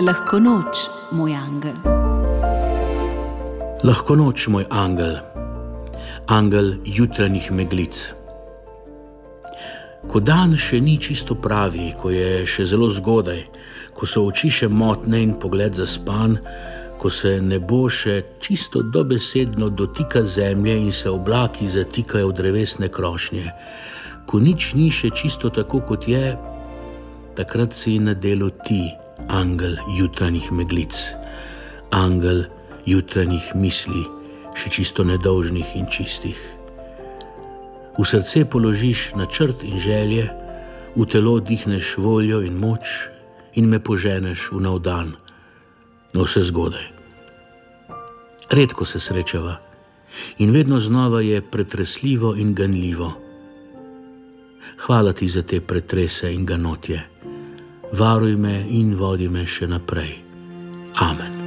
Lahko noč, moj angel. Lahko noč, moj angel, angel jutranjih meglic. Ko dan še ni čisto pravi, ko je še zelo zgodaj, ko so oči še motne in pogled zaspan, ko se nebo še čisto dobesedno dotika zemlje in se oblaki zatikajo v drevesne krošnje, ko nič ni še čisto tako, kot je, takrat si na delu ti, angel jutranjih meglic, angel jutranjih misli, še čisto nedolžnih in čistih. V srce položiš načrt in želje, v telo dihneš voljo in moč in me poženeš v nov dan, no vse zgodaj. Redko se srečava in vedno znova je pretresljivo in ganljivo. Hvala ti za te pretrese in ganotje. Varuj me in vodi me še naprej. Amen.